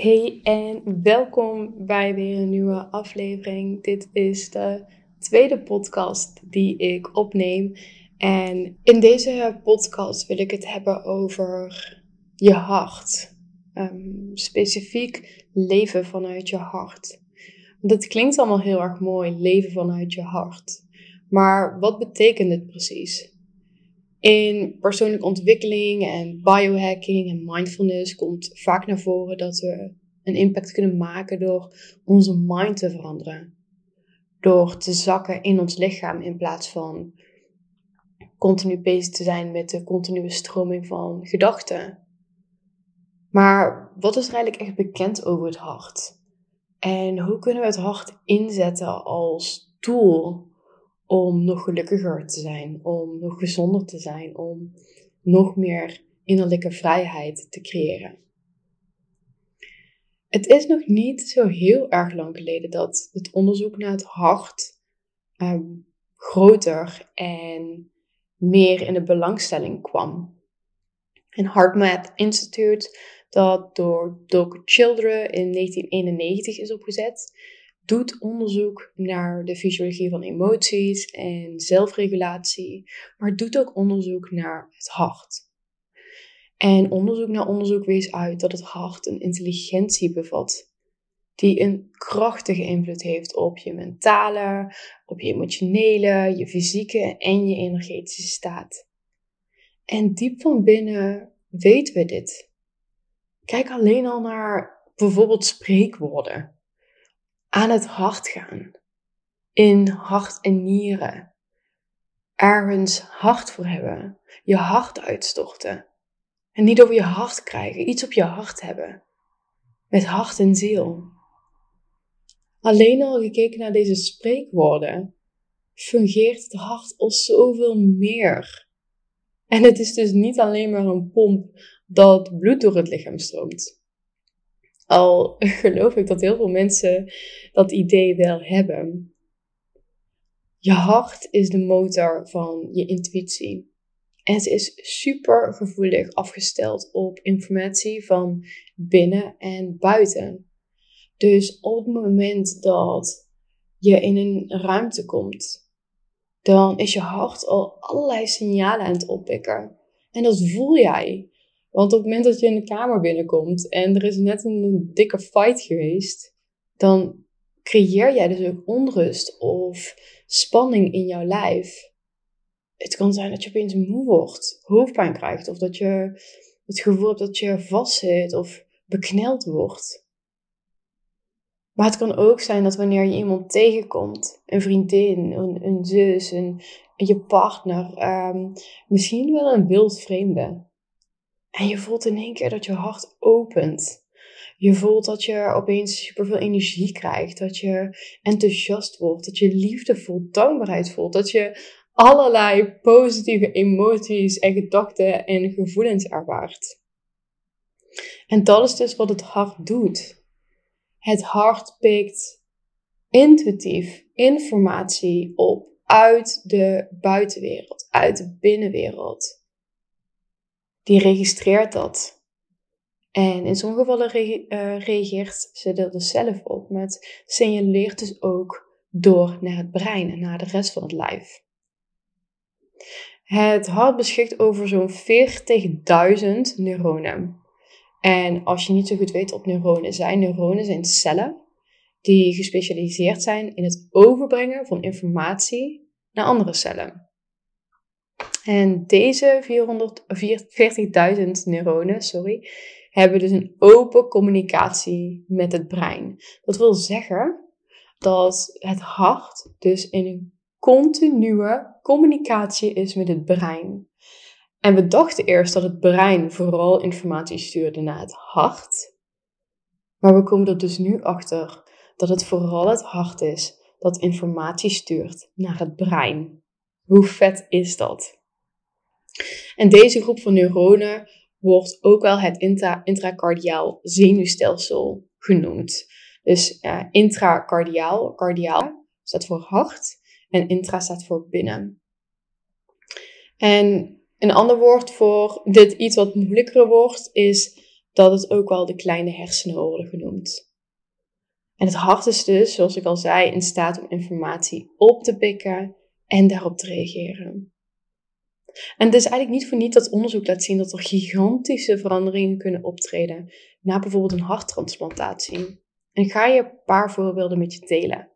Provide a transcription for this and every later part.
Hey en welkom bij weer een nieuwe aflevering. Dit is de tweede podcast die ik opneem. En in deze podcast wil ik het hebben over je hart. Um, specifiek leven vanuit je hart. Dat klinkt allemaal heel erg mooi, leven vanuit je hart. Maar wat betekent dit precies? In persoonlijke ontwikkeling en biohacking en mindfulness komt vaak naar voren dat we een impact kunnen maken door onze mind te veranderen. Door te zakken in ons lichaam in plaats van continu bezig te zijn met de continue stroming van gedachten. Maar wat is er eigenlijk echt bekend over het hart? En hoe kunnen we het hart inzetten als tool om nog gelukkiger te zijn, om nog gezonder te zijn, om nog meer innerlijke vrijheid te creëren? Het is nog niet zo heel erg lang geleden dat het onderzoek naar het hart um, groter en meer in de belangstelling kwam. Een HeartMath Institute, dat door Doug Children in 1991 is opgezet, doet onderzoek naar de fysiologie van emoties en zelfregulatie, maar doet ook onderzoek naar het hart. En onderzoek naar onderzoek wees uit dat het hart een intelligentie bevat, die een krachtige invloed heeft op je mentale, op je emotionele, je fysieke en je energetische staat. En diep van binnen weten we dit. Kijk alleen al naar bijvoorbeeld spreekwoorden. Aan het hart gaan. In hart en nieren. Ergens hart voor hebben. Je hart uitstorten. En niet over je hart krijgen. Iets op je hart hebben. Met hart en ziel. Alleen al gekeken naar deze spreekwoorden fungeert het hart als zoveel meer. En het is dus niet alleen maar een pomp dat bloed door het lichaam stroomt. Al geloof ik dat heel veel mensen dat idee wel hebben. Je hart is de motor van je intuïtie. En ze is super gevoelig afgesteld op informatie van binnen en buiten. Dus op het moment dat je in een ruimte komt, dan is je hart al allerlei signalen aan het oppikken. En dat voel jij. Want op het moment dat je in de kamer binnenkomt en er is net een dikke fight geweest, dan creëer jij dus ook onrust of spanning in jouw lijf. Het kan zijn dat je opeens moe wordt, hoofdpijn krijgt, of dat je het gevoel hebt dat je vastzit of bekneld wordt. Maar het kan ook zijn dat wanneer je iemand tegenkomt, een vriendin, een, een zus, een, je partner, um, misschien wel een wild vreemde. En je voelt in één keer dat je hart opent. Je voelt dat je opeens superveel energie krijgt, dat je enthousiast wordt, dat je liefde voelt, dankbaarheid voelt, dat je allerlei positieve emoties en gedachten en gevoelens ervaart. En dat is dus wat het hart doet. Het hart pikt intuïtief informatie op uit de buitenwereld, uit de binnenwereld. Die registreert dat. En in sommige gevallen eh, reageert ze er dus zelf op, maar het signaleert dus ook door naar het brein en naar de rest van het lijf. Het hart beschikt over zo'n 40.000 neuronen. En als je niet zo goed weet wat neuronen zijn, neuronen zijn cellen die gespecialiseerd zijn in het overbrengen van informatie naar andere cellen. En deze 40.000 neuronen sorry, hebben dus een open communicatie met het brein. Dat wil zeggen dat het hart dus in een continue communicatie is met het brein. En we dachten eerst dat het brein vooral informatie stuurde naar het hart. Maar we komen er dus nu achter dat het vooral het hart is dat informatie stuurt naar het brein. Hoe vet is dat? En deze groep van neuronen wordt ook wel het intra intracardiaal zenuwstelsel genoemd. Dus uh, intracardiaal, cardiaal staat voor hart en intra staat voor binnen. En een ander woord voor dit iets wat moeilijker wordt is dat het ook wel de kleine hersenen worden genoemd. En het hart is dus, zoals ik al zei, in staat om informatie op te pikken en daarop te reageren. En het is eigenlijk niet voor niets dat onderzoek laat zien dat er gigantische veranderingen kunnen optreden na bijvoorbeeld een harttransplantatie. En ik ga je een paar voorbeelden met je delen.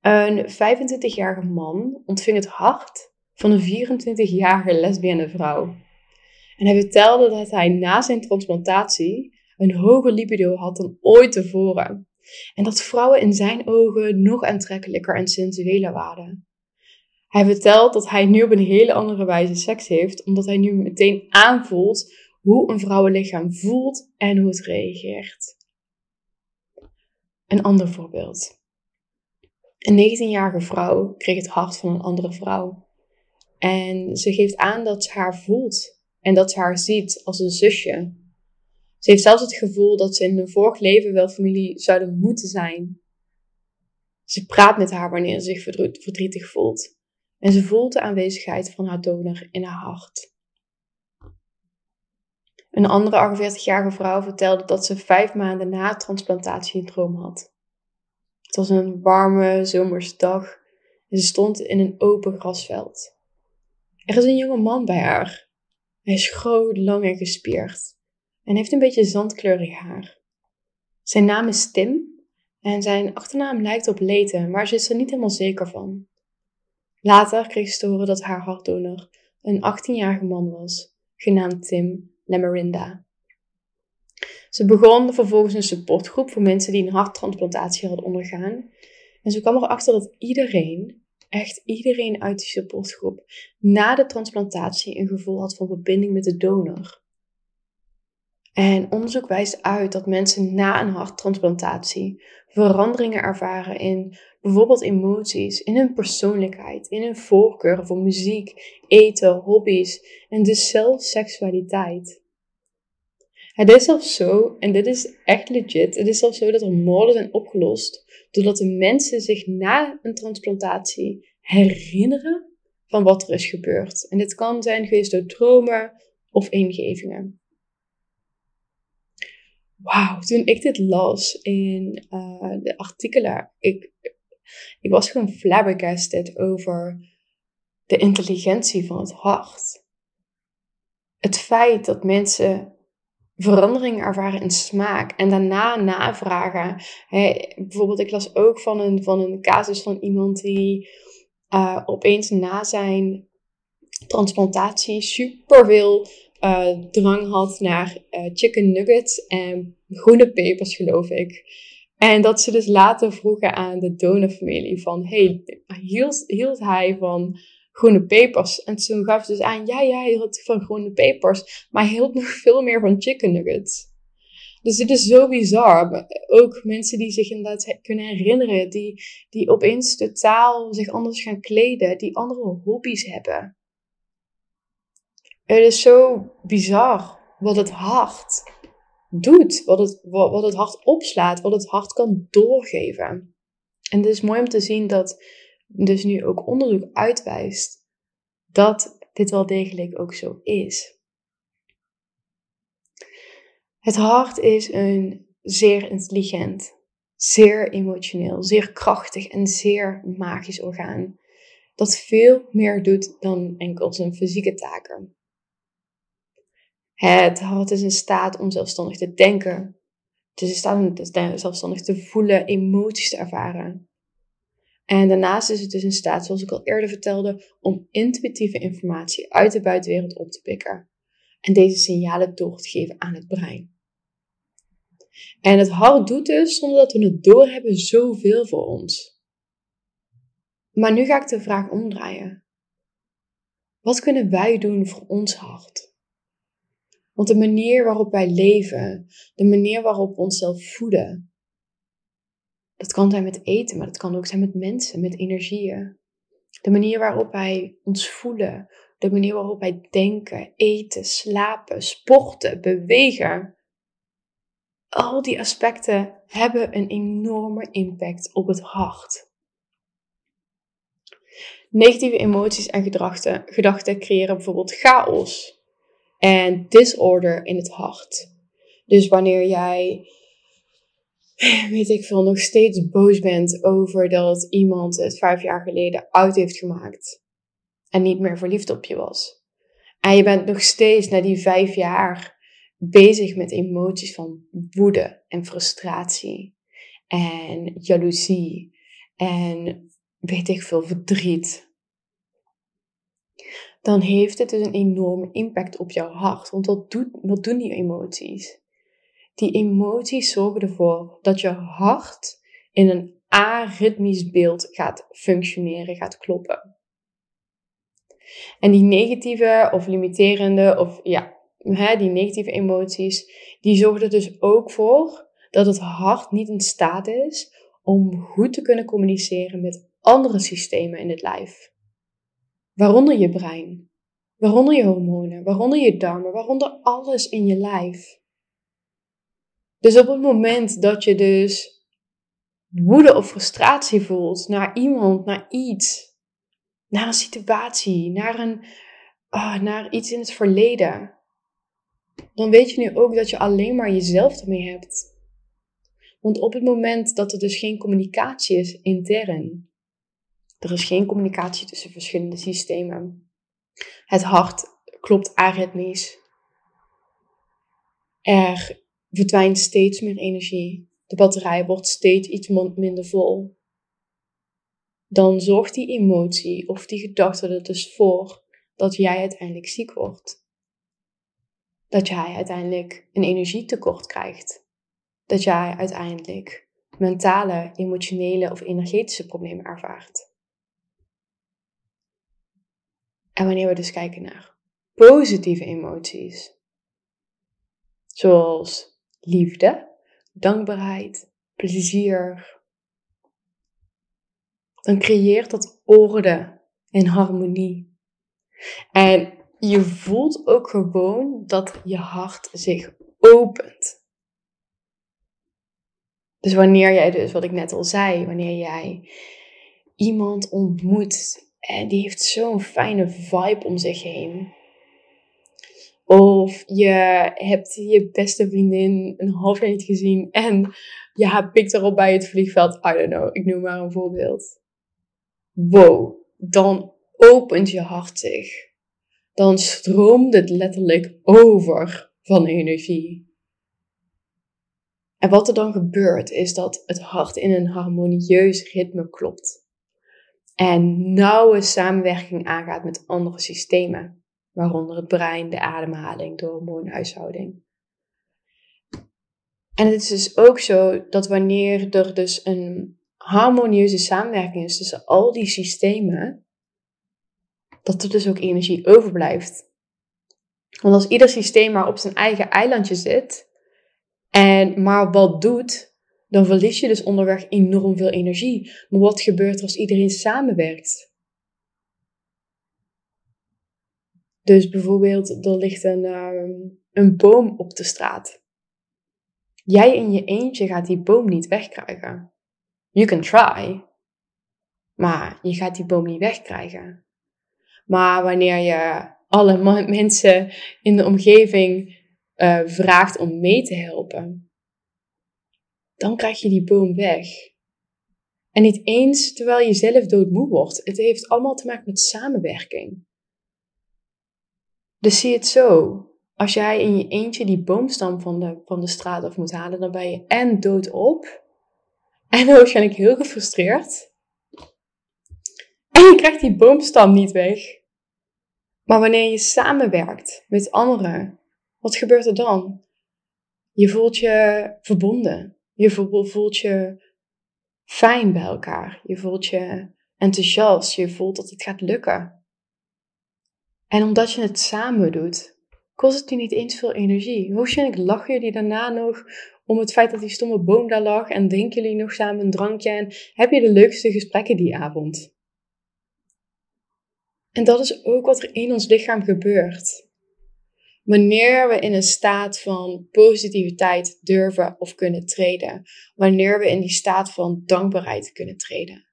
Een 25-jarige man ontving het hart van een 24-jarige lesbienne vrouw. En hij vertelde dat hij na zijn transplantatie een hoger libido had dan ooit tevoren. En dat vrouwen in zijn ogen nog aantrekkelijker en sensueler waren. Hij vertelt dat hij nu op een hele andere wijze seks heeft, omdat hij nu meteen aanvoelt hoe een vrouwenlichaam voelt en hoe het reageert. Een ander voorbeeld. Een 19-jarige vrouw kreeg het hart van een andere vrouw. En ze geeft aan dat ze haar voelt en dat ze haar ziet als een zusje. Ze heeft zelfs het gevoel dat ze in een vorig leven wel familie zouden moeten zijn. Ze praat met haar wanneer ze zich verdrietig voelt. En ze voelt de aanwezigheid van haar donor in haar hart. Een andere 48-jarige vrouw vertelde dat ze vijf maanden na transplantatie een had. Het was een warme zomerse dag en ze stond in een open grasveld. Er is een jonge man bij haar. Hij is groot, lang en gespierd en heeft een beetje zandkleurig haar. Zijn naam is Tim en zijn achternaam lijkt op Leten, maar ze is er niet helemaal zeker van. Later kreeg ze te horen dat haar hartdonor een 18-jarige man was, genaamd Tim Lemerinda. Ze begon vervolgens een supportgroep voor mensen die een harttransplantatie hadden ondergaan. En ze kwam erachter dat iedereen, echt iedereen uit die supportgroep, na de transplantatie een gevoel had van verbinding met de donor. En onderzoek wijst uit dat mensen na een harttransplantatie veranderingen ervaren in bijvoorbeeld emoties, in hun persoonlijkheid, in hun voorkeuren voor muziek, eten, hobby's en dus zelfs seksualiteit. Het is zelfs zo, en dit is echt legit, het is zelfs zo dat er moorden zijn opgelost doordat de mensen zich na een transplantatie herinneren van wat er is gebeurd. En dit kan zijn geweest door dromen of ingevingen. Wauw, toen ik dit las in uh, de artikelen, ik, ik was gewoon flabbergasted over de intelligentie van het hart. Het feit dat mensen verandering ervaren in smaak en daarna navragen. bijvoorbeeld, ik las ook van een, van een casus van iemand die uh, opeens na zijn transplantatie superveel uh, drang had naar uh, chicken nuggets en groene pepers, geloof ik. En dat ze dus later vroegen aan de donorfamilie van, hey, hield, hield hij van groene pepers? En toen gaf ze dus aan, ja, ja, hij hield van groene pepers, maar hij hield nog veel meer van chicken nuggets. Dus dit is zo bizar. Ook mensen die zich inderdaad kunnen herinneren, die, die opeens totaal zich anders gaan kleden, die andere hobby's hebben. Het is zo bizar wat het hart doet, wat het, wat, het hart opslaat, wat het hart kan doorgeven. En het is mooi om te zien dat dus nu ook onderzoek uitwijst dat dit wel degelijk ook zo is. Het hart is een zeer intelligent, zeer emotioneel, zeer krachtig en zeer magisch orgaan. Dat veel meer doet dan enkel zijn fysieke taken. Het hart is in staat om zelfstandig te denken. Het is in staat om zelfstandig te voelen, emoties te ervaren. En daarnaast is het dus in staat, zoals ik al eerder vertelde, om intuïtieve informatie uit de buitenwereld op te pikken. En deze signalen door te geven aan het brein. En het hart doet dus, zonder dat we het doorhebben, zoveel voor ons. Maar nu ga ik de vraag omdraaien. Wat kunnen wij doen voor ons hart? Want de manier waarop wij leven, de manier waarop we onszelf voeden, dat kan zijn met eten, maar dat kan ook zijn met mensen, met energieën. De manier waarop wij ons voelen, de manier waarop wij denken, eten, slapen, sporten, bewegen. Al die aspecten hebben een enorme impact op het hart. Negatieve emoties en gedachten, gedachten creëren bijvoorbeeld chaos en disorder in het hart. Dus wanneer jij, weet ik veel, nog steeds boos bent over dat iemand het vijf jaar geleden oud heeft gemaakt en niet meer verliefd op je was. En je bent nog steeds na die vijf jaar bezig met emoties van woede en frustratie en jaloezie en weet ik veel, verdriet. Dan heeft het dus een enorme impact op jouw hart. Want wat, doet, wat doen die emoties? Die emoties zorgen ervoor dat je hart in een aritmisch beeld gaat functioneren, gaat kloppen. En die negatieve of limiterende of ja, hè, die negatieve emoties, die zorgen er dus ook voor dat het hart niet in staat is om goed te kunnen communiceren met andere systemen in het lijf. Waaronder je brein, waaronder je hormonen, waaronder je darmen, waaronder alles in je lijf. Dus op het moment dat je dus woede of frustratie voelt naar iemand, naar iets, naar een situatie, naar, een, oh, naar iets in het verleden, dan weet je nu ook dat je alleen maar jezelf ermee hebt. Want op het moment dat er dus geen communicatie is intern, er is geen communicatie tussen verschillende systemen. Het hart klopt aritmisch. Er verdwijnt steeds meer energie. De batterij wordt steeds iets minder vol. Dan zorgt die emotie of die gedachte er dus voor dat jij uiteindelijk ziek wordt. Dat jij uiteindelijk een energietekort krijgt. Dat jij uiteindelijk mentale, emotionele of energetische problemen ervaart. En wanneer we dus kijken naar positieve emoties, zoals liefde, dankbaarheid, plezier, dan creëert dat orde en harmonie. En je voelt ook gewoon dat je hart zich opent. Dus wanneer jij dus, wat ik net al zei, wanneer jij iemand ontmoet en die heeft zo'n fijne vibe om zich heen. Of je hebt je beste vriendin een half jaar niet gezien en je pikt erop bij het vliegveld. I don't know, ik noem maar een voorbeeld. Wow, dan opent je hart zich. Dan stroomt het letterlijk over van energie. En wat er dan gebeurt, is dat het hart in een harmonieus ritme klopt en nauwe samenwerking aangaat met andere systemen, waaronder het brein, de ademhaling, de hormoonhuishouding. En het is dus ook zo dat wanneer er dus een harmonieuze samenwerking is tussen al die systemen, dat er dus ook energie overblijft. Want als ieder systeem maar op zijn eigen eilandje zit en maar wat doet, dan verlies je dus onderweg enorm veel energie. Maar wat gebeurt er als iedereen samenwerkt? Dus bijvoorbeeld, er ligt een, ehm, een boom op de straat. Jij in je eentje gaat die boom niet wegkrijgen. You can try. Maar je gaat die boom niet wegkrijgen. Maar wanneer je alle mensen in de omgeving uh, vraagt om mee te helpen, dan krijg je die boom weg. En niet eens terwijl je zelf doodmoe wordt. Het heeft allemaal te maken met samenwerking. Dus zie het zo. Als jij in je eentje die boomstam van de, van de straat af moet halen, dan ben je en doodop. En waarschijnlijk heel gefrustreerd. En je krijgt die boomstam niet weg. Maar wanneer je samenwerkt met anderen, wat gebeurt er dan? Je voelt je verbonden. Je voelt je fijn bij elkaar. Je voelt je enthousiast, je voelt dat het gaat lukken. En omdat je het samen doet, kost het je niet eens veel energie. Waarschijnlijk lachen jullie daarna nog om het feit dat die stomme boom daar lag en drinken jullie nog samen een drankje en heb je de leukste gesprekken die avond. En dat is ook wat er in ons lichaam gebeurt. Wanneer we in een staat van positiviteit durven of kunnen treden. Wanneer we in die staat van dankbaarheid kunnen treden.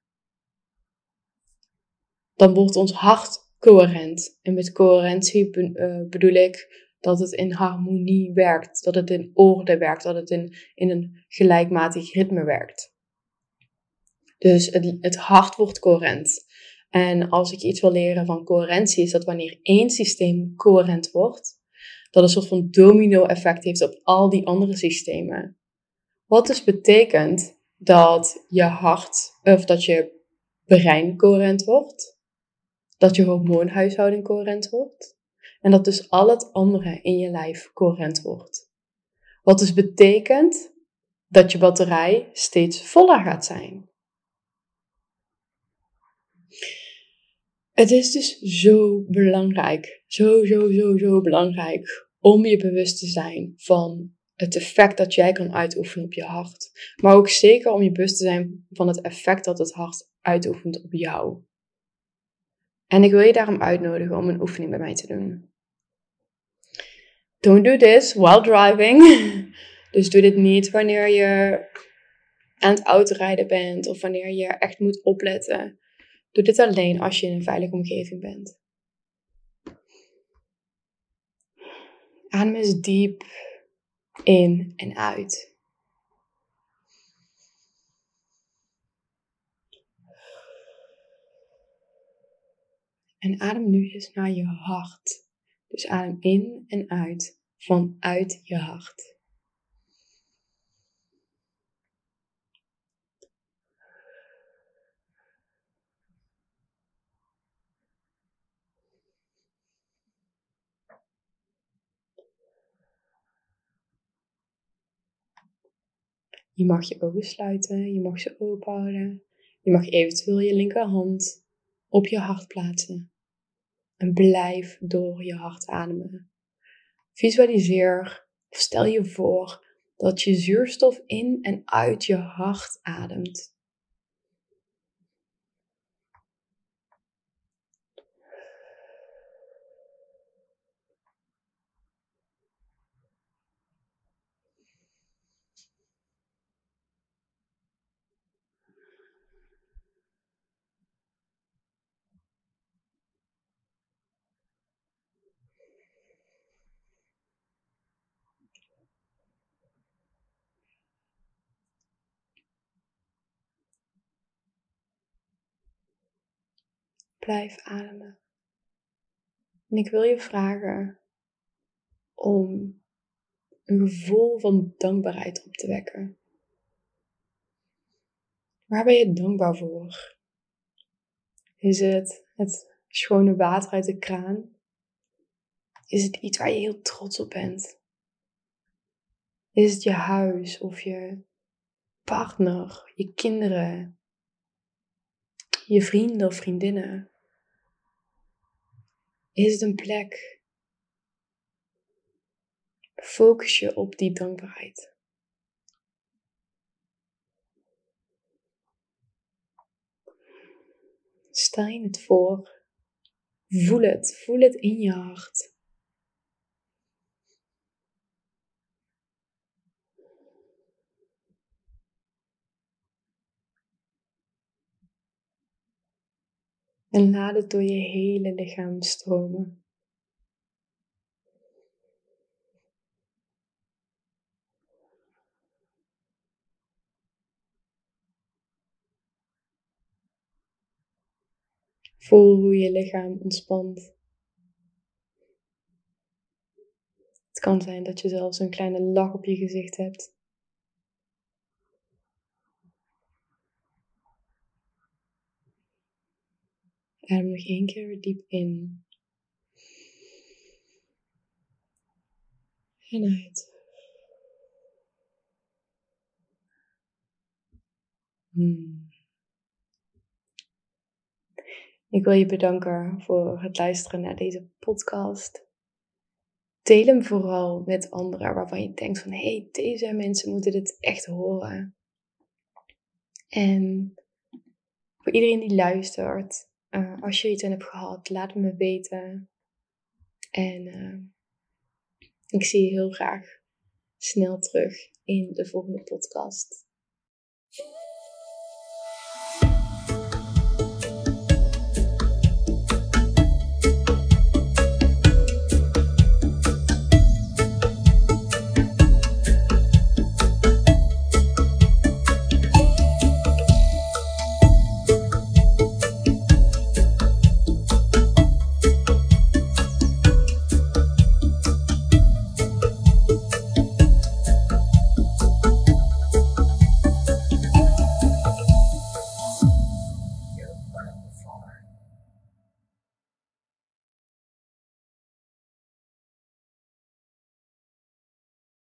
Dan wordt ons hart coherent. En met coherentie eh, bedoel ik dat het in harmonie werkt, dat het in orde werkt, dat het in, in een gelijkmatig ritme werkt. Dus het, het hart wordt coherent. En als ik iets wil leren van coherentie, is dat wanneer één systeem coherent wordt, dat een soort van domino-effect heeft op al die andere systemen. Wat dus betekent dat je hart, of dat je brein coherent wordt, dat je hormoonhuishouding coherent wordt, en dat dus al het andere in je lijf coherent wordt. Wat dus betekent dat je batterij steeds voller gaat zijn. Het is dus zo belangrijk, zo, zo, zo, zo belangrijk om je bewust te zijn van het effect dat jij kan uitoefenen op je hart. Maar ook zeker om je bewust te zijn van het effect dat het hart uitoefent op jou. En ik wil je daarom uitnodigen om een oefening bij mij te doen. Don't do this while driving. dus doe dit niet wanneer je aan het autorijden bent of wanneer je echt moet opletten. Doe dit alleen als je in een veilige omgeving bent. Adem eens diep in en uit. En adem nu eens naar je hart. Dus adem in en uit vanuit je hart. Je mag je ogen sluiten, je mag ze open houden. Je mag eventueel je linkerhand op je hart plaatsen. En blijf door je hart ademen. Visualiseer of stel je voor dat je zuurstof in en uit je hart ademt. Blijf ademen. En ik wil je vragen om een gevoel van dankbaarheid op te wekken. Waar ben je dankbaar voor? Is het het schone water uit de kraan? Is het iets waar je heel trots op bent? Is het je huis of je partner, je kinderen, je vrienden of vriendinnen? Is het een plek? Focus je op die dankbaarheid. Je het voor. Voel het. Voel het in je hart. En laat het door je hele lichaam stromen. Voel hoe je lichaam ontspant. Het kan zijn dat je zelfs een kleine lach op je gezicht hebt. Adem nog één keer diep in. En uit. Hmm. Ik wil je bedanken voor het luisteren naar deze podcast. Deel hem vooral met anderen waarvan je denkt van hé, hey, deze mensen moeten dit echt horen. En voor iedereen die luistert, uh, als je iets aan hebt gehad, laat me weten. En uh, ik zie je heel graag snel terug in de volgende podcast.